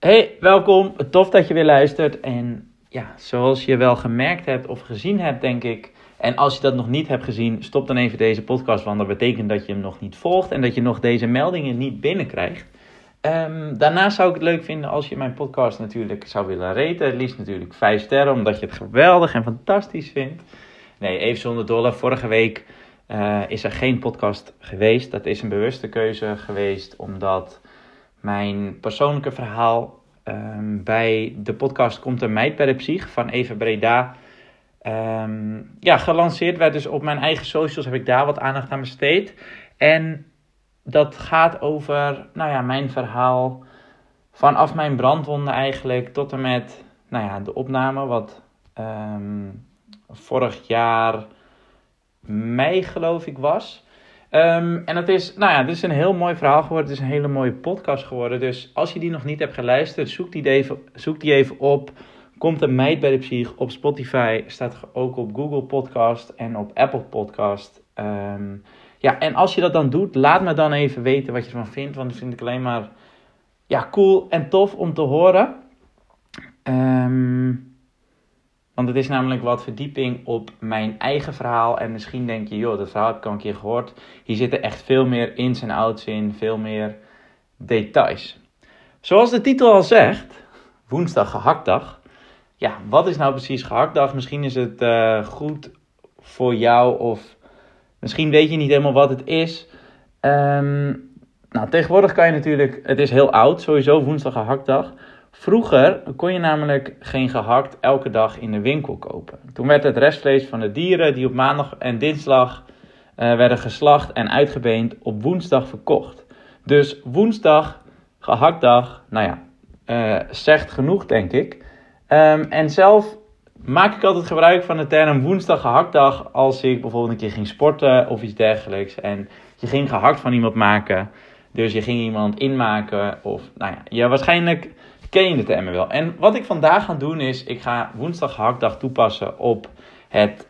Hey, welkom. Tof dat je weer luistert. En ja, zoals je wel gemerkt hebt of gezien hebt, denk ik. En als je dat nog niet hebt gezien, stop dan even deze podcast, want dat betekent dat je hem nog niet volgt en dat je nog deze meldingen niet binnenkrijgt. Um, daarnaast zou ik het leuk vinden als je mijn podcast natuurlijk zou willen raten. Het liefst natuurlijk 5 sterren, omdat je het geweldig en fantastisch vindt. Nee, even zonder dolle. Vorige week uh, is er geen podcast geweest. Dat is een bewuste keuze geweest, omdat mijn persoonlijke verhaal um, bij de podcast Komt een meid bij de psych van Eva Breda um, ja, gelanceerd werd. Dus op mijn eigen socials heb ik daar wat aandacht aan besteed. En dat gaat over nou ja, mijn verhaal vanaf mijn brandwonden eigenlijk tot en met nou ja, de opname wat um, vorig jaar mei geloof ik was. Um, en het is, nou ja, dit is een heel mooi verhaal geworden. Het is een hele mooie podcast geworden. Dus als je die nog niet hebt geluisterd, zoek die even, zoek die even op. Komt een meid bij de psych op Spotify. Staat ook op Google Podcast en op Apple Podcast. Um, ja, en als je dat dan doet, laat me dan even weten wat je ervan vindt. Want dat vind ik alleen maar ja, cool en tof om te horen. Um, want het is namelijk wat verdieping op mijn eigen verhaal. En misschien denk je, joh, dat verhaal heb ik al een keer gehoord. Hier zitten echt veel meer ins en outs in, veel meer details. Zoals de titel al zegt, woensdag gehaktdag. Ja, wat is nou precies gehaktdag? Misschien is het uh, goed voor jou of misschien weet je niet helemaal wat het is. Um, nou, tegenwoordig kan je natuurlijk, het is heel oud, sowieso woensdag gehaktdag. Vroeger kon je namelijk geen gehakt elke dag in de winkel kopen. Toen werd het restvlees van de dieren die op maandag en dinsdag uh, werden geslacht en uitgebeend op woensdag verkocht. Dus woensdag, gehaktdag, nou ja, uh, zegt genoeg denk ik. Um, en zelf maak ik altijd gebruik van de term woensdag gehaktdag als ik bijvoorbeeld een keer ging sporten of iets dergelijks. En je ging gehakt van iemand maken. Dus je ging iemand inmaken of nou ja, ja waarschijnlijk ken je de termen wel. En wat ik vandaag ga doen is, ik ga woensdag gehaktdag toepassen op het,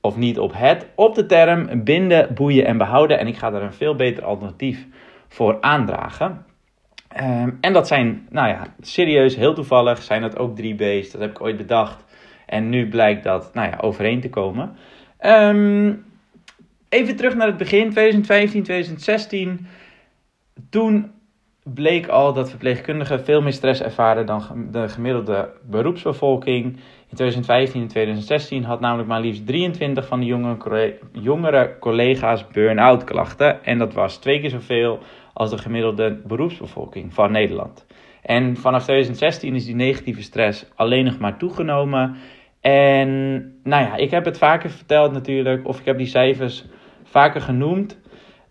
of niet op het, op de term binden, boeien en behouden. En ik ga daar een veel beter alternatief voor aandragen. Um, en dat zijn, nou ja, serieus, heel toevallig zijn dat ook drie B's. Dat heb ik ooit bedacht. En nu blijkt dat, nou ja, overeen te komen. Um, even terug naar het begin, 2015, 2016. Toen bleek al dat verpleegkundigen veel meer stress ervaren dan de gemiddelde beroepsbevolking. In 2015 en 2016 had namelijk maar liefst 23 van de jongere, jongere collega's burn-out klachten. En dat was twee keer zoveel als de gemiddelde beroepsbevolking van Nederland. En vanaf 2016 is die negatieve stress alleen nog maar toegenomen. En nou ja, ik heb het vaker verteld natuurlijk, of ik heb die cijfers vaker genoemd.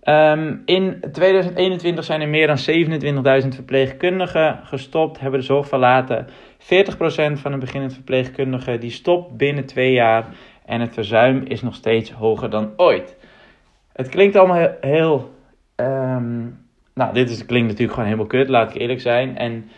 Um, in 2021 zijn er meer dan 27.000 verpleegkundigen gestopt, hebben de zorg verlaten. 40% van de beginnend verpleegkundigen die stopt binnen twee jaar. En het verzuim is nog steeds hoger dan ooit. Het klinkt allemaal heel. um, nou, dit is, klinkt natuurlijk gewoon helemaal kut, laat ik eerlijk zijn. En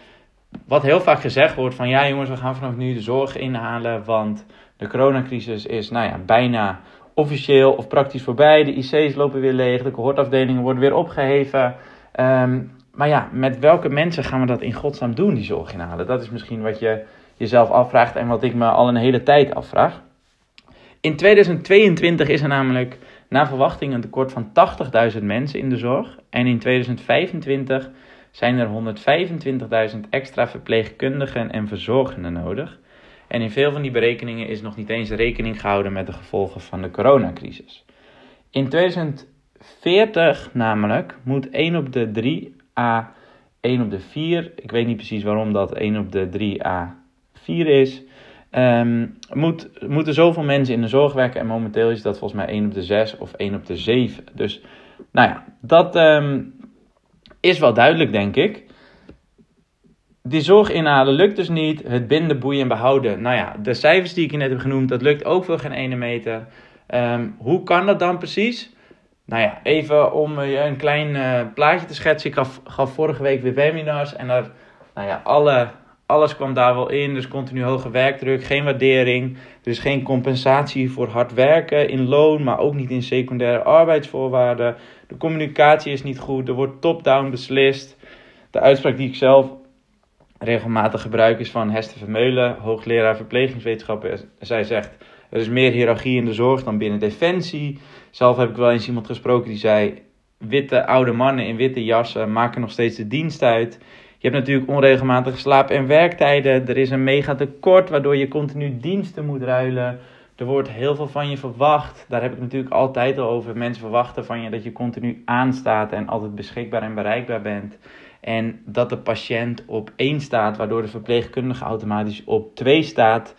wat heel vaak gezegd wordt: van ja, jongens, we gaan vanaf nu de zorg inhalen. Want de coronacrisis is, nou ja, bijna officieel of praktisch voorbij. De IC's lopen weer leeg, de cohortafdelingen worden weer opgeheven. Um, maar ja, met welke mensen gaan we dat in godsnaam doen, die zorg inhalen? Dat is misschien wat je jezelf afvraagt en wat ik me al een hele tijd afvraag. In 2022 is er namelijk naar verwachting een tekort van 80.000 mensen in de zorg. En in 2025 zijn er 125.000 extra verpleegkundigen en verzorgenden nodig. En in veel van die berekeningen is nog niet eens rekening gehouden met de gevolgen van de coronacrisis. In 2040 namelijk moet 1 op de 3 a 1 op de 4, ik weet niet precies waarom dat 1 op de 3 a 4 is, um, moet, moeten zoveel mensen in de zorg werken. En momenteel is dat volgens mij 1 op de 6 of 1 op de 7. Dus nou ja, dat um, is wel duidelijk denk ik die zorg inhalen lukt dus niet. Het binden, boeien en behouden. Nou ja, de cijfers die ik je net heb genoemd, dat lukt ook voor geen ene meter. Um, hoe kan dat dan precies? Nou ja, even om je een klein uh, plaatje te schetsen. Ik gaf, vorige week weer webinars en daar, nou ja, alle, alles kwam daar wel in. Dus continu hoge werkdruk, geen waardering. Dus geen compensatie voor hard werken in loon, maar ook niet in secundaire arbeidsvoorwaarden. De communicatie is niet goed, er wordt top-down beslist. De uitspraak die ik zelf regelmatig gebruik is van Hester Vermeulen, hoogleraar verplegingswetenschappen. Zij zegt, er is meer hiërarchie in de zorg dan binnen Defensie. Zelf heb ik wel eens iemand gesproken die zei, witte oude mannen in witte jassen maken nog steeds de dienst uit. Je hebt natuurlijk onregelmatige slaap- en werktijden. Er is een mega tekort waardoor je continu diensten moet ruilen. Er wordt heel veel van je verwacht. Daar heb ik natuurlijk altijd al over. Mensen verwachten van je dat je continu aanstaat en altijd beschikbaar en bereikbaar bent. En dat de patiënt op 1 staat, waardoor de verpleegkundige automatisch op 2 staat.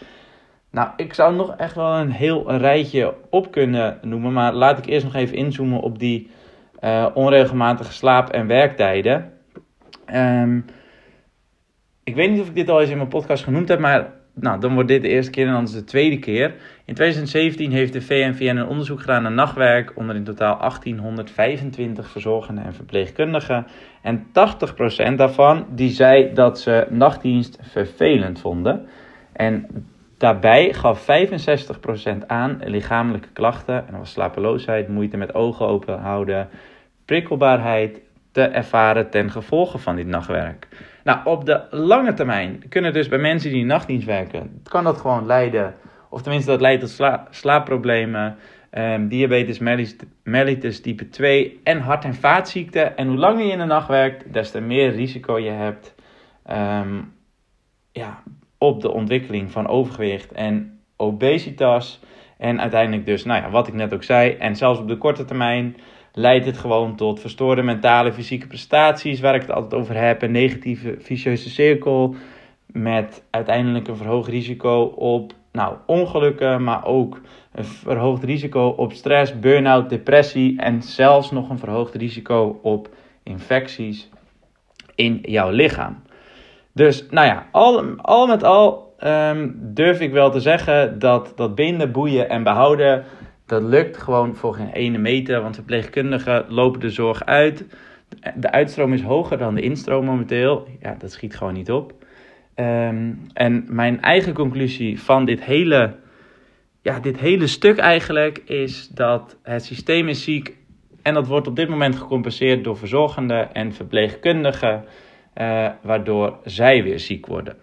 Nou, ik zou nog echt wel een heel rijtje op kunnen noemen. Maar laat ik eerst nog even inzoomen op die uh, onregelmatige slaap- en werktijden. Um, ik weet niet of ik dit al eens in mijn podcast genoemd heb, maar nou, dan wordt dit de eerste keer en dan is de tweede keer. In 2017 heeft de VNVN een onderzoek gedaan naar nachtwerk onder in totaal 1825 verzorgenden en verpleegkundigen. En 80% daarvan die zei dat ze nachtdienst vervelend vonden. En daarbij gaf 65% aan lichamelijke klachten. En dat was slapeloosheid, moeite met ogen open houden, prikkelbaarheid te ervaren ten gevolge van dit nachtwerk. Nou, op de lange termijn kunnen dus bij mensen die nachtdienst werken, kan dat gewoon leiden, of tenminste dat leidt tot slaapproblemen, um, diabetes mellitus type 2 en hart- en vaatziekten. En hoe langer je in de nacht werkt, des te meer risico je hebt um, ja, op de ontwikkeling van overgewicht en obesitas. En uiteindelijk dus, nou ja, wat ik net ook zei, en zelfs op de korte termijn leidt het gewoon tot verstoorde mentale en fysieke prestaties, waar ik het altijd over heb. Een negatieve vicieuze cirkel met uiteindelijk een verhoogd risico op nou, ongelukken, maar ook een verhoogd risico op stress, burn-out, depressie en zelfs nog een verhoogd risico op infecties in jouw lichaam. Dus nou ja, al, al met al um, durf ik wel te zeggen dat dat binden, boeien en behouden dat lukt gewoon voor geen ene meter, want verpleegkundigen lopen de zorg uit. De uitstroom is hoger dan de instroom momenteel. Ja, dat schiet gewoon niet op. Ehm, en mijn eigen conclusie van dit hele, ja, dit hele stuk eigenlijk is dat het systeem is ziek. En dat wordt op dit moment gecompenseerd door verzorgenden en verpleegkundigen, uh, waardoor zij weer ziek worden.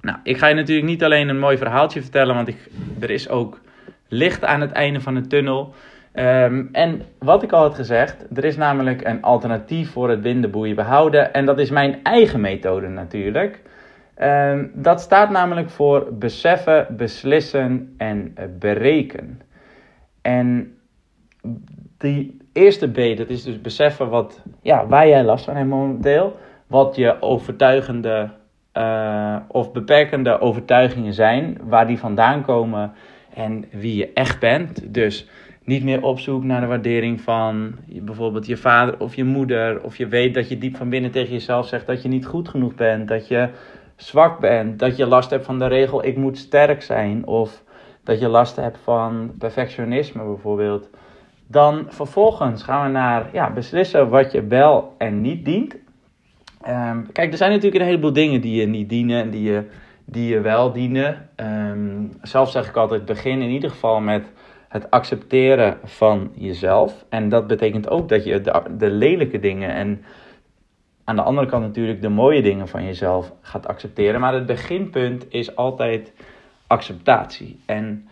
Nou, ik ga je natuurlijk niet alleen een mooi verhaaltje vertellen, want ik, er is ook licht aan het einde van de tunnel. Um, en wat ik al had gezegd, er is namelijk een alternatief voor het windenboeien behouden. En dat is mijn eigen methode natuurlijk. Um, dat staat namelijk voor beseffen, beslissen en bereken. En die eerste B, dat is dus beseffen wat, ja, waar jij last van hebt momenteel. Wat je overtuigende uh, of beperkende overtuigingen zijn, waar die vandaan komen en wie je echt bent. Dus niet meer op zoek naar de waardering van bijvoorbeeld je vader of je moeder. Of je weet dat je diep van binnen tegen jezelf zegt dat je niet goed genoeg bent. Dat je zwak bent. Dat je last hebt van de regel ik moet sterk zijn. Of dat je last hebt van perfectionisme bijvoorbeeld. Dan vervolgens gaan we naar ja, beslissen wat je wel en niet dient. Um, kijk, er zijn natuurlijk een heleboel dingen die je niet dienen en die je die je wel dienen. Um, zelf zeg ik altijd, begin in ieder geval met het accepteren van jezelf. En dat betekent ook dat je de, de lelijke dingen en aan de andere kant natuurlijk de mooie dingen van jezelf gaat accepteren. Maar het beginpunt is altijd acceptatie. En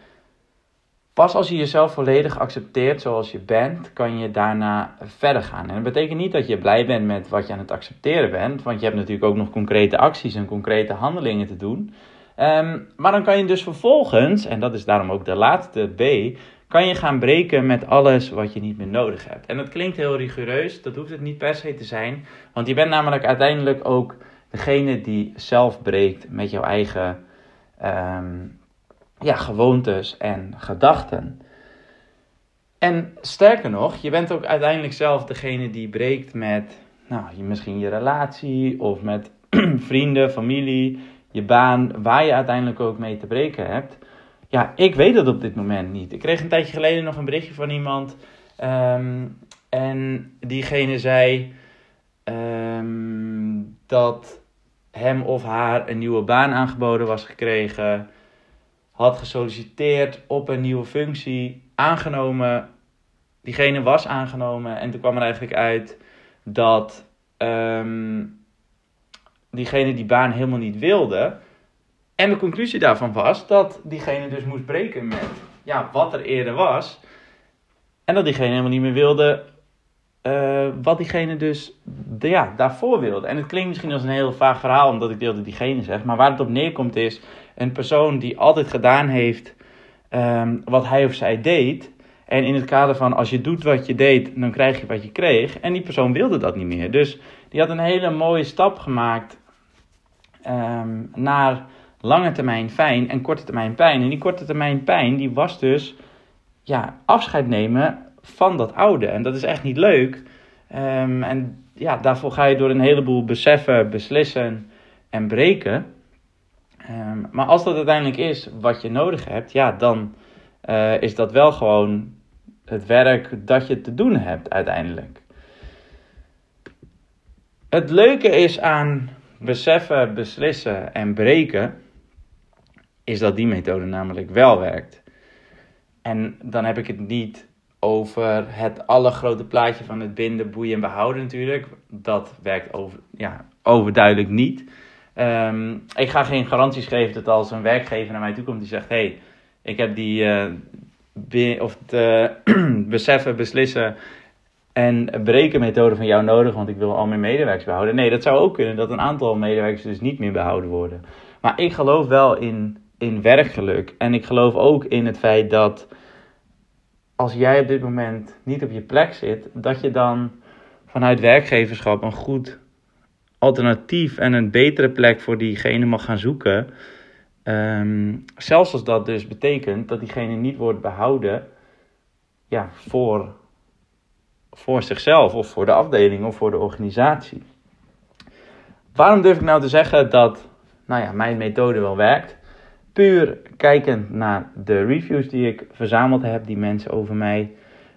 Pas als je jezelf volledig accepteert zoals je bent, kan je daarna verder gaan. En dat betekent niet dat je blij bent met wat je aan het accepteren bent, want je hebt natuurlijk ook nog concrete acties en concrete handelingen te doen. Ehm, maar dan kan je dus vervolgens, en dat is daarom ook de laatste B, kan je gaan breken met alles wat je niet meer nodig hebt. En dat klinkt heel rigoureus, dat hoeft het niet per se te zijn, want je bent namelijk uiteindelijk ook degene die zelf breekt met jouw eigen. Um, ja, gewoontes en gedachten. En sterker nog, je bent ook uiteindelijk zelf degene die breekt met nou, misschien je relatie of met vrienden, familie, je baan, waar je uiteindelijk ook mee te breken hebt. Ja, ik weet het op dit moment niet. Ik kreeg een tijdje geleden nog een berichtje van iemand ehm, en diegene zei um, dat hem of haar een nieuwe baan aangeboden was gekregen had gesolliciteerd op een nieuwe functie, aangenomen. Diegene was aangenomen en toen kwam er eigenlijk uit dat um, diegene die baan helemaal niet wilde. En de conclusie daarvan was dat diegene dus moest breken met ja, wat er eerder was. En dat diegene helemaal niet meer wilde uh, wat diegene dus ja, daarvoor wilde. En het klinkt misschien als een heel vaag verhaal omdat ik deel dat diegene zeg. Maar waar het op neerkomt is een persoon die altijd gedaan heeft um, wat hij of zij deed. En in het kader van als je doet wat je deed, dan krijg je wat je kreeg. En die persoon wilde dat niet meer. Dus die had een hele mooie stap gemaakt um, naar lange termijn fijn en korte termijn pijn. En die korte termijn pijn, die was dus ja, afscheid nemen van dat oude. En dat is echt niet leuk. Um, en ja, daarvoor ga je door een heleboel beseffen, beslissen en breken. Um, maar als dat uiteindelijk is wat je nodig hebt, ja, dan uh, is dat wel gewoon het werk dat je te doen hebt uiteindelijk. Het leuke is aan beseffen, beslissen en breken, is dat die methode namelijk wel werkt. En dan heb ik het niet over het allergrote plaatje van het binden, boeien en behouden natuurlijk. Dat werkt over, ja, overduidelijk niet. Um, ik ga geen garanties geven dat als een werkgever naar mij toe komt die zegt: hey, ik heb die uh, of de beseffen, beslissen en breken methode van jou nodig, want ik wil al mijn medewerkers behouden. Nee, dat zou ook kunnen dat een aantal medewerkers dus niet meer behouden worden. Maar ik geloof wel in, in werkgeluk en ik geloof ook in het feit dat als jij op dit moment niet op je plek zit, dat je dan vanuit werkgeverschap een goed alternatief en een betere plek voor diegene mag gaan zoeken. Um, zelfs als dat dus betekent dat diegene niet wordt behouden ja, voor, voor zichzelf of voor de afdeling of voor de organisatie. Waarom durf ik nou te zeggen dat nou ja, mijn methode wel werkt? Puur kijkend naar de reviews die ik verzameld heb, die mensen over mij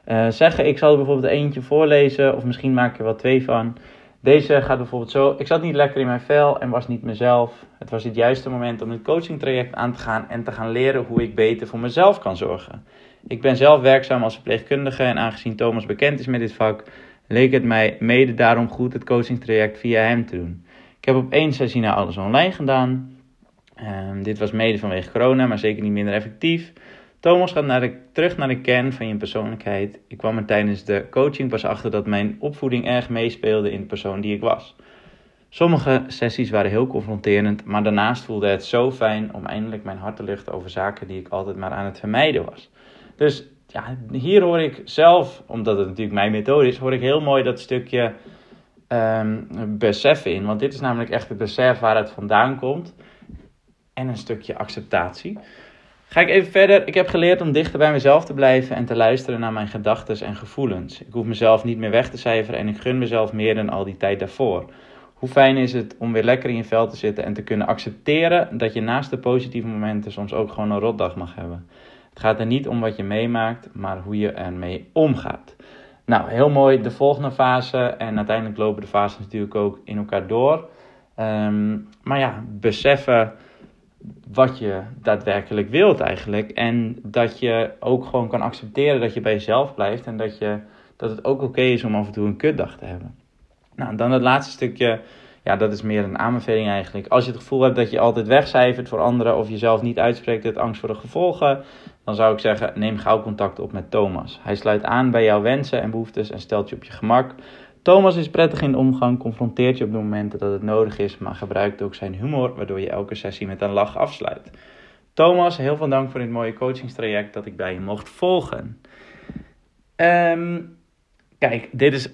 uh, zeggen. Ik zal er bijvoorbeeld eentje voorlezen, of misschien maak ik er wel twee van. Deze gaat bijvoorbeeld zo: Ik zat niet lekker in mijn vel en was niet mezelf. Het was het juiste moment om het coachingtraject aan te gaan en te gaan leren hoe ik beter voor mezelf kan zorgen. Ik ben zelf werkzaam als verpleegkundige en aangezien Thomas bekend is met dit vak, leek het mij mede daarom goed het coachingtraject via hem te doen. Ik heb op één sessie naar alles online gedaan. Um, dit was mede vanwege corona, maar zeker niet minder effectief. Thomas gaat naar terug naar de kern van je persoonlijkheid. Ik kwam er tijdens de coaching pas achter dat mijn opvoeding erg meespeelde in de persoon die ik was. Sommige sessies waren heel confronterend, maar daarnaast voelde het zo fijn om eindelijk mijn hart te luchten over zaken die ik altijd maar aan het vermijden was. Dus ja, hier hoor ik zelf, omdat het natuurlijk mijn methode is, hoor ik heel mooi dat stukje um, besef in. Want dit is namelijk echt het besef waar het vandaan komt en een stukje acceptatie. Ga ik even verder. Ik heb geleerd om dichter bij mezelf te blijven en te luisteren naar mijn gedachten en gevoelens. Ik hoef mezelf niet meer weg te cijferen en ik gun mezelf meer dan al die tijd daarvoor. Hoe fijn is het om weer lekker in je vel te zitten en te kunnen accepteren dat je naast de positieve momenten soms ook gewoon een rotdag mag hebben. Het gaat er niet om wat je meemaakt, maar hoe je ermee omgaat. Nou, heel mooi. De volgende fase en uiteindelijk lopen de fases natuurlijk ook in elkaar door. Um, maar ja, beseffen wat je daadwerkelijk wilt eigenlijk. En dat je ook gewoon kan accepteren dat je bij jezelf blijft. En dat, je, dat het ook oké is om af en toe een kutdag te hebben. Nou, dan het laatste stukje. Ja, dat is meer een aanbeveling eigenlijk. Als je het gevoel hebt dat je altijd wegcijfert voor anderen of jezelf niet uitspreekt uit angst voor de gevolgen, dan zou ik zeggen: neem gauw contact op met Thomas. Hij sluit aan bij jouw wensen en behoeftes en stelt je op je gemak. Thomas is prettig in de omgang, confronteert je op de momenten dat het nodig is, maar gebruikt ook zijn humor, waardoor je elke sessie met een lach afsluit. Thomas, heel veel dank voor dit mooie coachingstraject dat ik bij je mocht volgen. Um, kijk, dit is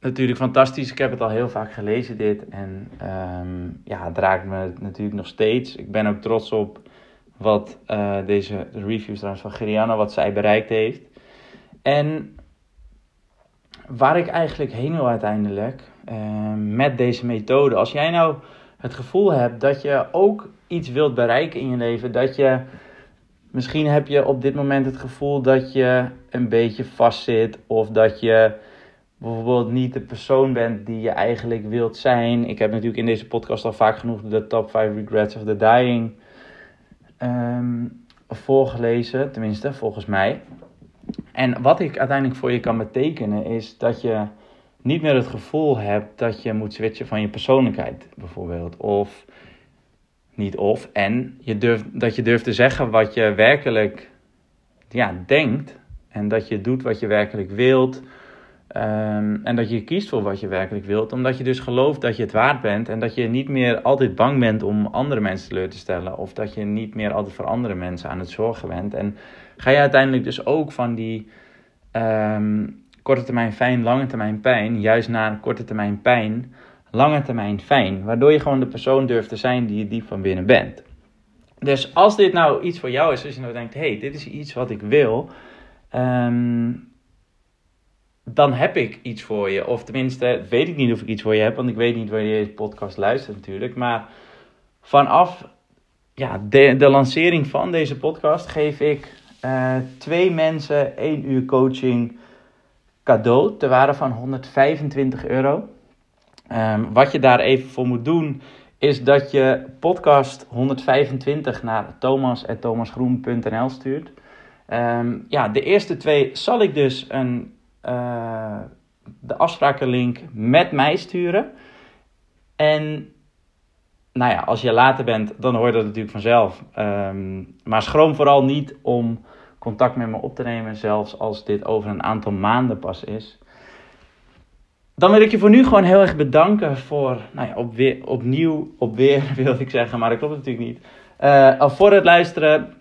natuurlijk fantastisch. Ik heb het al heel vaak gelezen, dit. En um, ja, het raakt me natuurlijk nog steeds. Ik ben ook trots op wat uh, deze reviews trouwens van Geriana, wat zij bereikt heeft. En waar ik eigenlijk heen wil uiteindelijk uh, met deze methode. Als jij nou het gevoel hebt dat je ook iets wilt bereiken in je leven, dat je misschien heb je op dit moment het gevoel dat je een beetje vastzit of dat je bijvoorbeeld niet de persoon bent die je eigenlijk wilt zijn. Ik heb natuurlijk in deze podcast al vaak genoeg de top 5 regrets of the dying um, voorgelezen, tenminste volgens mij. En wat ik uiteindelijk voor je kan betekenen is dat je niet meer het gevoel hebt dat je moet switchen van je persoonlijkheid, bijvoorbeeld. Of niet of, en je durft, dat je durft te zeggen wat je werkelijk ja, denkt. En dat je doet wat je werkelijk wilt. Ehm, en dat je kiest voor wat je werkelijk wilt. Omdat je dus gelooft dat je het waard bent. En dat je niet meer altijd bang bent om andere mensen teleur te stellen. Of dat je niet meer altijd voor andere mensen aan het zorgen bent. En ga je uiteindelijk dus ook van die ehm, korte termijn fijn, lange termijn pijn. Juist naar korte termijn pijn, lange termijn fijn. Waardoor je gewoon de persoon durft te zijn die je diep van binnen bent. Dus als dit nou iets voor jou is, als je nou denkt, hey, dit is iets wat ik wil, ehm, dan heb ik iets voor je. Of tenminste, weet ik niet of ik iets voor je heb, want ik weet niet wanneer je deze podcast luistert natuurlijk. Maar vanaf ja, de, de lancering van deze podcast geef ik uh, twee mensen één uur coaching cadeau ter waarde van 125 euro. Um, wat je daar even voor moet doen, is dat je podcast 125 naar thomas.thomasgroen.nl stuurt. Um, ja, de eerste twee zal ik dus een, uh, de afsprakenlink met mij sturen. En nou ja, als je later bent, dan hoor dat natuurlijk vanzelf. Um, maar schroom vooral niet om contact met me op te nemen, zelfs als dit over een aantal maanden pas is. Dan wil ik je voor nu gewoon heel erg bedanken voor, nou ja, op weer, opnieuw, op weer wilde ik zeggen, maar dat klopt natuurlijk niet. Uh, voor het luisteren,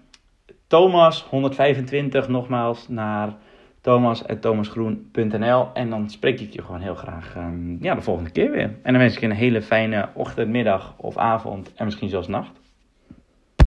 Thomas 125 nogmaals naar thomas.thomasgroen.nl en dan spreek ik je gewoon heel graag um, ja, de volgende keer weer. En dan wens ik je een hele fijne ochtend, middag of avond en misschien zelfs nacht.